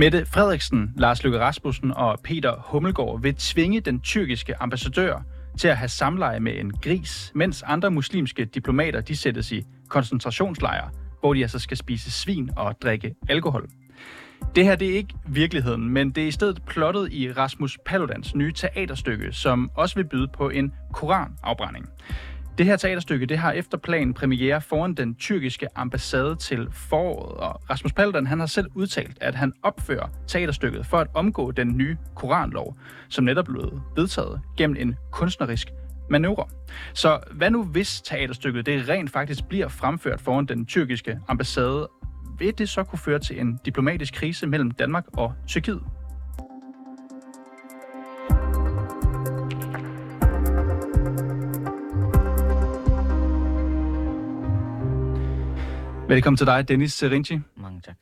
Mette Frederiksen, Lars Løkke Rasmussen og Peter Hummelgaard vil tvinge den tyrkiske ambassadør til at have samleje med en gris, mens andre muslimske diplomater de sættes i koncentrationslejre, hvor de altså skal spise svin og drikke alkohol. Det her det er ikke virkeligheden, men det er i stedet plottet i Rasmus Paludans nye teaterstykke, som også vil byde på en koranafbrænding. Det her teaterstykke det har efter planen premiere foran den tyrkiske ambassade til foråret, og Rasmus Paludan han har selv udtalt, at han opfører teaterstykket for at omgå den nye koranlov, som netop blev vedtaget gennem en kunstnerisk manøvre. Så hvad nu hvis teaterstykket det rent faktisk bliver fremført foran den tyrkiske ambassade? Vil det så kunne føre til en diplomatisk krise mellem Danmark og Tyrkiet? Velkommen til dig, Dennis Serinci. Mange tak.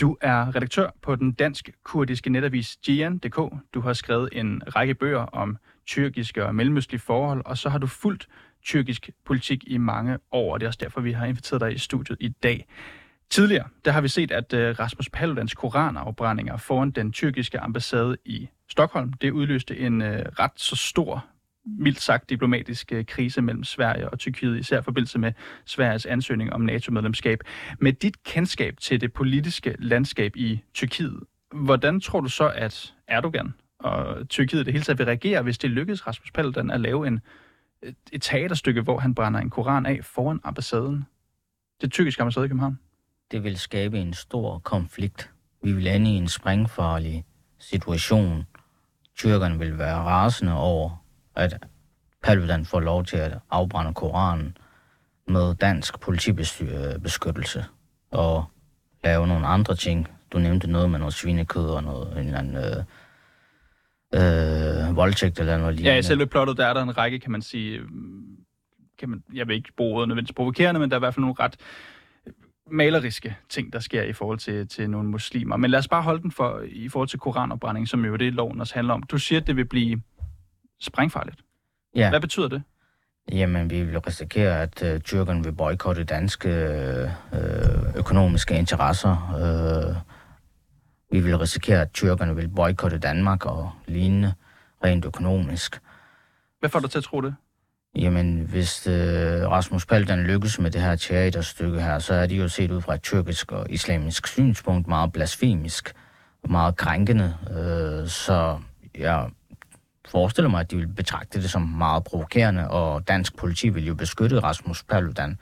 Du er redaktør på den dansk-kurdiske netavis Gian.dk. Du har skrevet en række bøger om tyrkiske og mellemøstlige forhold, og så har du fulgt tyrkisk politik i mange år, og det er også derfor, vi har inviteret dig i studiet i dag. Tidligere, der har vi set, at øh, Rasmus Paludans koranafbrændinger foran den tyrkiske ambassade i Stockholm, det udløste en øh, ret så stor mildt sagt diplomatisk øh, krise mellem Sverige og Tyrkiet, især i forbindelse med Sveriges ansøgning om NATO-medlemskab. Med dit kendskab til det politiske landskab i Tyrkiet, hvordan tror du så, at Erdogan og Tyrkiet det hele taget vil reagere, hvis det lykkes Rasmus Paludan at lave en, et, et teaterstykke, hvor han brænder en koran af foran ambassaden? Det tyrkiske ambassade i København. Det vil skabe en stor konflikt. Vi vil ende i en sprængfarlig situation. Tyrkerne vil være rasende over, at Paludan får lov til at afbrænde Koranen med dansk politibeskyttelse og lave nogle andre ting. Du nævnte noget med noget svinekød og noget, en eller anden øh, øh, voldtægt eller noget lignende. Ja, i selve plottet, der er der en række, kan man sige, øh, kan man, jeg vil ikke bruge ordet nødvendigvis provokerende, men der er i hvert fald nogle ret øh, maleriske ting, der sker i forhold til, til nogle muslimer. Men lad os bare holde den for, i forhold til koranopbrænding, som jo det loven også handler om. Du siger, at det vil blive sprængfarligt. Ja. Hvad betyder det? Jamen, vi vil risikere, at øh, tyrkerne vil boykotte danske øh, økonomiske interesser. Øh, vi vil risikere, at tyrkerne vil boykotte Danmark og lignende rent økonomisk. Hvad får du til at tro det? Jamen, hvis øh, Rasmus Paludan lykkes med det her teaterstykke her, så er de jo set ud fra et tyrkisk og islamisk synspunkt meget blasfemisk meget krænkende. Øh, så jeg forestiller mig, at de vil betragte det som meget provokerende, og dansk politi vil jo beskytte Rasmus Paludan.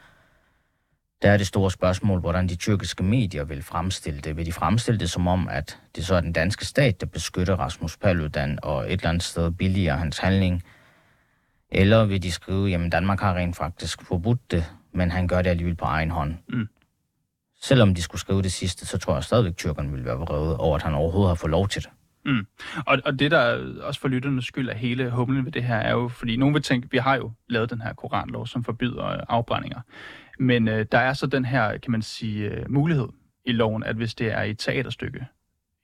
Der er det store spørgsmål, hvordan de tyrkiske medier vil fremstille det. Vil de fremstille det som om, at det så er den danske stat, der beskytter Rasmus Paludan, og et eller andet sted billiger hans handling? Eller vil de skrive, jamen Danmark har rent faktisk forbudt det, men han gør det alligevel på egen hånd? Mm. Selvom de skulle skrive det sidste, så tror jeg stadigvæk, at tyrkerne vil være vrede over, at han overhovedet har fået lov til det. Mm. Og, og det, der også for lytternes skyld er hele humlen ved det her, er jo, fordi nogen vil tænke, vi har jo lavet den her koranlov, som forbyder øh, afbrændinger. Men øh, der er så den her, kan man sige, øh, mulighed i loven, at hvis det er et teaterstykke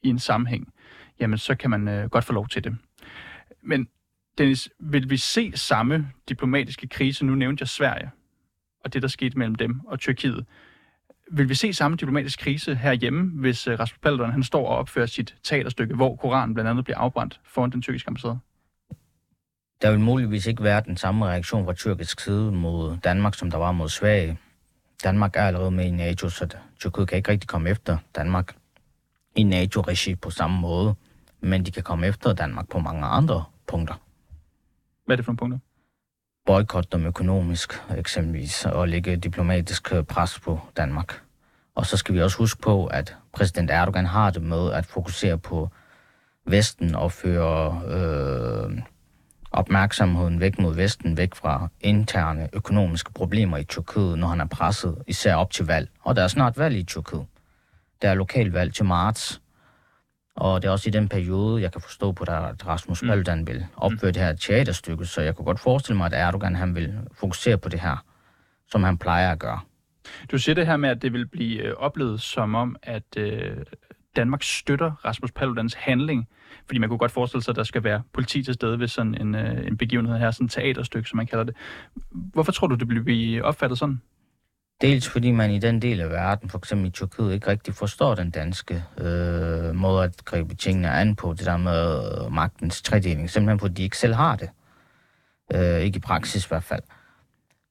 i en sammenhæng, jamen så kan man øh, godt få lov til det. Men Dennis, vil vi se samme diplomatiske krise, nu nævnte jeg Sverige, og det, der skete mellem dem og Tyrkiet, vil vi se samme diplomatisk krise herhjemme, hvis uh, Rasmus Paludan han står og opfører sit teaterstykke, hvor Koranen blandt andet bliver afbrændt foran den tyrkiske ambassade? Der vil muligvis ikke være den samme reaktion fra tyrkisk side mod Danmark, som der var mod Sverige. Danmark er allerede med i NATO, så Tyrkiet kan ikke rigtig komme efter Danmark i NATO-regi på samme måde, men de kan komme efter Danmark på mange andre punkter. Hvad er det for nogle punkter? Boykotte dem økonomisk, eksempelvis, og lægge diplomatisk øh, pres på Danmark. Og så skal vi også huske på, at præsident Erdogan har det med at fokusere på Vesten og føre øh, opmærksomheden væk mod Vesten, væk fra interne økonomiske problemer i Tyrkiet, når han er presset, især op til valg. Og der er snart valg i Tyrkiet. Der er lokalvalg til marts, og det er også i den periode, jeg kan forstå på, at Rasmus mm. Paludan vil opføre mm. det her teaterstykke, så jeg kunne godt forestille mig, at Erdogan han vil fokusere på det her, som han plejer at gøre. Du siger det her med, at det vil blive øh, oplevet som om, at øh, Danmark støtter Rasmus Paludans handling, fordi man kunne godt forestille sig, at der skal være politi til stede ved sådan en, øh, en begivenhed her, sådan et teaterstykke, som man kalder det. Hvorfor tror du, det vil blive opfattet sådan? Dels fordi man i den del af verden, for eksempel i Tyrkiet, ikke rigtig forstår den danske øh, måde at gribe tingene an på, det der med øh, magtens tredeling, simpelthen fordi de ikke selv har det. Øh, ikke i praksis i hvert fald.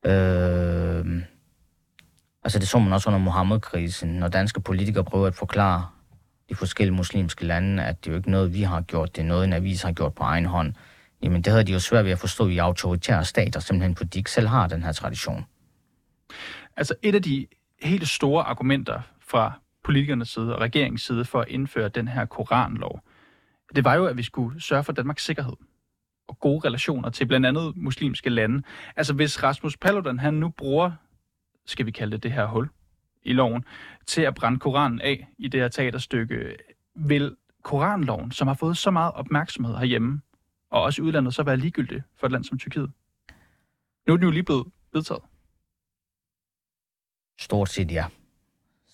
Øh, altså det så man også under Mohammed-krisen, når danske politikere prøver at forklare de forskellige muslimske lande, at det er jo ikke noget, vi har gjort, det er noget, en avis har gjort på egen hånd. Jamen det havde de jo svært ved at forstå i autoritære stater, simpelthen fordi de ikke selv har den her tradition. Altså et af de helt store argumenter fra politikernes side og regeringens side for at indføre den her koranlov, det var jo, at vi skulle sørge for Danmarks sikkerhed og gode relationer til blandt andet muslimske lande. Altså hvis Rasmus Paludan han nu bruger, skal vi kalde det det her hul i loven, til at brænde Koranen af i det her teaterstykke, vil Koranloven, som har fået så meget opmærksomhed herhjemme, og også i udlandet, så være ligegyldig for et land som Tyrkiet? Nu er den jo lige blevet vedtaget. Stort set ja.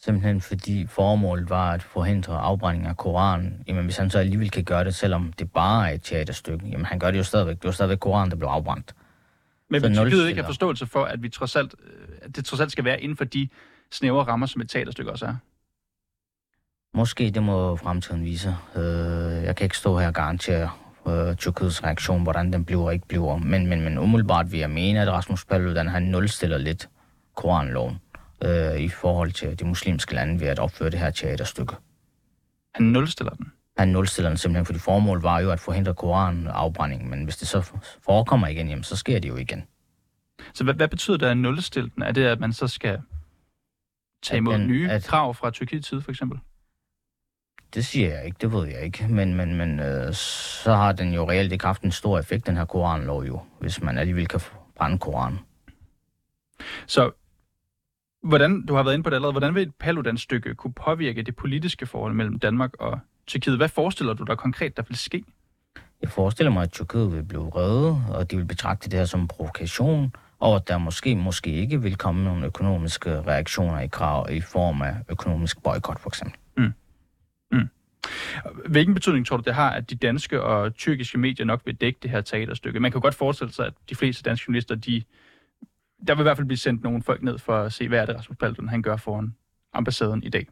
Simpelthen fordi formålet var at forhindre afbrænding af Koranen. Jamen hvis han så alligevel kan gøre det, selvom det bare er et teaterstykke, jamen han gør det jo stadigvæk. Det var stadigvæk Koranen, der blev afbrændt. Men vil Tyrkiet ikke have forståelse for, at, vi trods alt, øh, at det trods alt skal være inden for de snævre rammer, som et teaterstykke også er? Måske, det må fremtiden vise. Øh, jeg kan ikke stå her og garantere øh, Tyrkiets reaktion, hvordan den bliver og ikke bliver. Men, men, men umiddelbart vil jeg mene, at Rasmus Paludan han nulstiller lidt Koranloven øh, i forhold til de muslimske lande ved at opføre det her teaterstykke. Han nulstiller den? Han nulstiller den simpelthen, fordi formålet var jo at forhindre koranafbrænding, men hvis det så forekommer igen, jamen, så sker det jo igen. Så hvad, hvad betyder det at nulstille den? Er det, at man så skal tage imod den, nye at, krav fra Tyrkiets side, for eksempel? Det siger jeg ikke, det ved jeg ikke. Men, men, men øh, så har den jo reelt ikke haft en stor effekt, den her koranlov jo, hvis man alligevel kan brænde koranen. Så hvordan, du har været inde på det allerede, hvordan vil et Paludan-stykke kunne påvirke det politiske forhold mellem Danmark og Tyrkiet? Hvad forestiller du dig konkret, der vil ske? Jeg forestiller mig, at Tyrkiet vil blive reddet, og de vil betragte det her som en provokation, og at der måske, måske ikke vil komme nogle økonomiske reaktioner i krav i form af økonomisk boykot, for eksempel. Mm. Mm. Hvilken betydning tror du, det har, at de danske og tyrkiske medier nok vil dække det her teaterstykke? Man kan godt forestille sig, at de fleste danske journalister, de der vil i hvert fald blive sendt nogle folk ned for at se, hvad er det Rasmus Paludan han gør foran ambassaden i dag.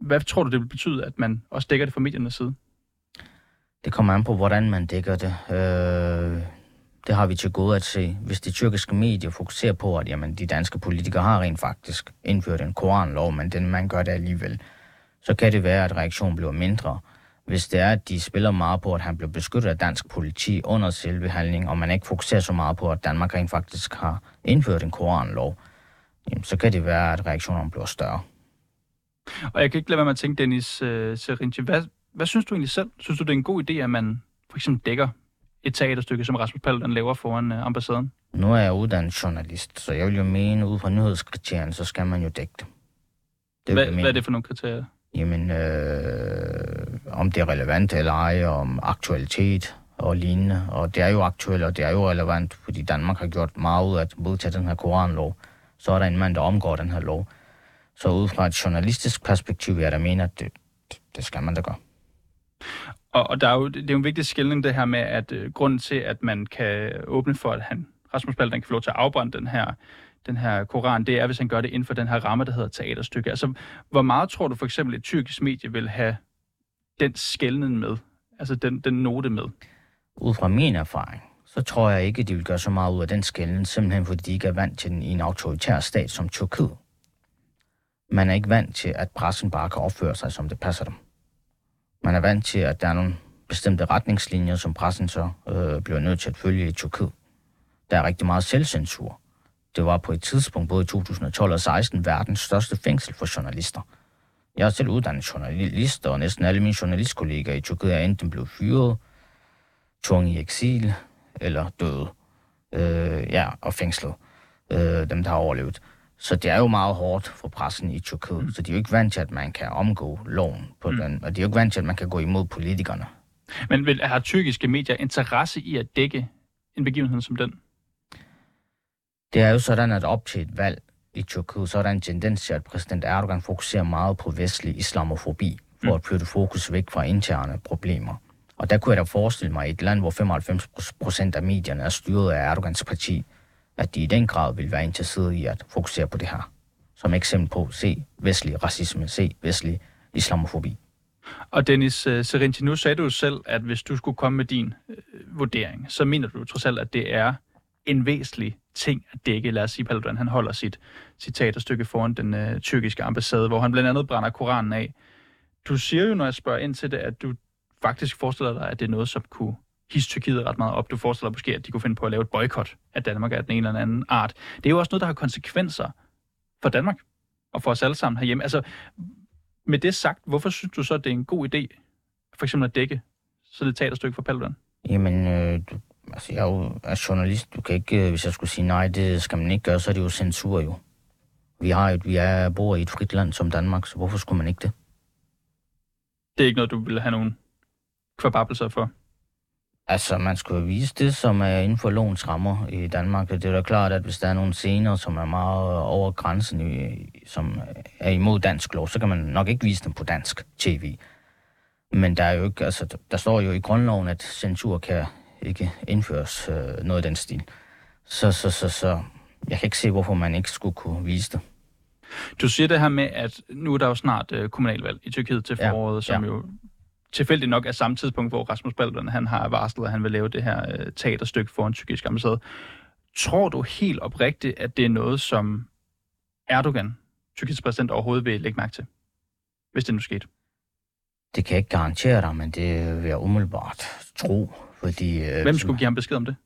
Hvad tror du, det vil betyde, at man også dækker det fra mediernes side? Det kommer an på, hvordan man dækker det. Øh, det har vi til gode at se. Hvis de tyrkiske medier fokuserer på, at jamen, de danske politikere har rent faktisk indført en koranlov, men den man gør det alligevel, så kan det være, at reaktionen bliver mindre hvis det er, at de spiller meget på, at han bliver beskyttet af dansk politi under selve handlingen, og man ikke fokuserer så meget på, at Danmark rent faktisk har indført en koranlov, jamen, så kan det være, at reaktionerne bliver større. Og jeg kan ikke lade være med at tænke, Dennis uh, Serinci, hvad, hvad synes du egentlig selv? Synes du, det er en god idé, at man for eksempel dækker et teaterstykke, som Rasmus Paludan laver foran uh, ambassaden? Nu er jeg uddannet journalist, så jeg vil jo mene, ud fra nyhedskriterierne, så skal man jo dække det. det hvad, hvad er det for nogle kriterier? Jamen, øh, om det er relevant eller ej, om aktualitet og lignende. Og det er jo aktuelt, og det er jo relevant, fordi Danmark har gjort meget ud af at modtage den her koranlov. Så er der en mand, der omgår den her lov. Så ud fra et journalistisk perspektiv, er der mener, at det, det skal man da gøre. Og, og der er jo, det er jo en vigtig skældning det her med, at øh, grunden til, at man kan åbne for, at han, Rasmus Paludan kan få lov til at afbrænde den her den her koran, det er, hvis han gør det inden for den her ramme, der hedder teaterstykke. Altså, hvor meget tror du for eksempel, et tyrkisk medie vil have den skældning med? Altså den, den note med? Ud fra min erfaring, så tror jeg ikke, de vil gøre så meget ud af den skældning, simpelthen fordi de ikke er vant til den i en autoritær stat som Tyrkiet. Man er ikke vant til, at pressen bare kan opføre sig, som det passer dem. Man er vant til, at der er nogle bestemte retningslinjer, som pressen så øh, bliver nødt til at følge i Tyrkiet. Der er rigtig meget selvcensur. Det var på et tidspunkt, både i 2012 og 2016, verdens største fængsel for journalister. Jeg er selv uddannet journalist, og næsten alle mine journalistkollegaer i Tyrkiet er enten blevet fyret, tvunget i eksil eller døde. Øh, ja, og fængslet. Øh, dem, der har overlevet. Så det er jo meget hårdt for pressen i Tyrkiet. Mm. Så de er jo ikke vant til, at man kan omgå loven på mm. den, og de er jo ikke vant til, at man kan gå imod politikerne. Men vil, har tyrkiske medier interesse i at dække en begivenhed som den? Det er jo sådan, at op til et valg i Tyrkiet, så er der en tendens til, at præsident Erdogan fokuserer meget på vestlig islamofobi, for mm. at flytte fokus væk fra interne problemer. Og der kunne jeg da forestille mig, at et land, hvor 95 procent af medierne er styret af Erdogans parti, at de i den grad vil være interesseret i at fokusere på det her. som eksempel på, se vestlig racisme, se vestlig islamofobi. Og Dennis uh, Serinci, nu sagde du selv, at hvis du skulle komme med din uh, vurdering, så mener du trods alt, at det er en væsentlig ting at dække. Lad os sige, Paludan, han holder sit citaterstykke foran den øh, tyrkiske ambassade, hvor han blandt andet brænder Koranen af. Du siger jo, når jeg spørger ind til det, at du faktisk forestiller dig, at det er noget, som kunne hisse Tyrkiet ret meget op. Du forestiller dig måske, at de kunne finde på at lave et boykot af Danmark af den ene eller anden art. Det er jo også noget, der har konsekvenser for Danmark og for os alle sammen herhjemme. Altså, med det sagt, hvorfor synes du så, at det er en god idé, for eksempel at dække så det teaterstykke for Paludan? Jamen, øh, altså, jeg er jo er journalist. Du kan ikke, øh, hvis jeg skulle sige nej, det skal man ikke gøre, så er det jo censur jo. Vi, har et, vi er, bor i et frit land som Danmark, så hvorfor skulle man ikke det? Det er ikke noget, du vil have nogen kvababelser for? Altså, man skulle vise det, som er inden for lovens rammer i Danmark. Det er da klart, at hvis der er nogle scener, som er meget over grænsen, som er imod dansk lov, så kan man nok ikke vise dem på dansk tv. Men der er jo ikke, altså, der står jo i grundloven, at censur kan ikke indføres øh, noget af den stil. Så, så, så, så jeg kan ikke se, hvorfor man ikke skulle kunne vise det. Du siger det her med, at nu er der jo snart øh, kommunalvalg i Tyrkiet til foråret, ja, som ja. jo tilfældigt nok er samme tidspunkt, hvor Rasmus Paludan han har varslet, at han vil lave det her øh, teaterstykke for en tyrkisk ambassade. Tror du helt oprigtigt, at det er noget, som Erdogan, Tyrkiets præsident, overhovedet vil lægge mærke til, hvis det nu skete? Det kan jeg ikke garantere dig, men det vil jeg umiddelbart tro, fordi... Øh, Hvem skulle give ham besked om det?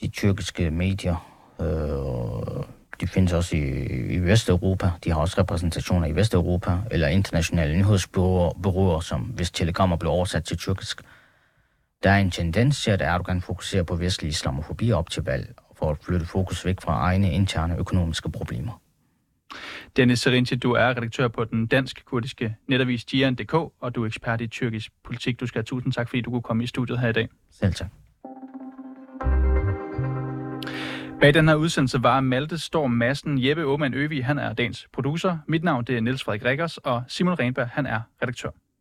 De tyrkiske medier, øh, de findes også i, i Vesteuropa. De har også repræsentationer i Vesteuropa, eller internationale nyhedsbureauer, som hvis telegrammer bliver oversat til tyrkisk. Der er en tendens til, at Erdogan fokuserer på vestlig islamofobi op til valg, for at flytte fokus væk fra egne interne økonomiske problemer. Dennis Serinci, du er redaktør på den dansk-kurdiske netavis Jian.dk, og du er ekspert i tyrkisk politik. Du skal have tusind tak, fordi du kunne komme i studiet her i dag. Selv tak. Bag den her udsendelse var Malte Storm Madsen, Jeppe Aumann Øvi, han er dagens producer. Mit navn det er Niels Frederik Rikkers, og Simon Renberg, han er redaktør.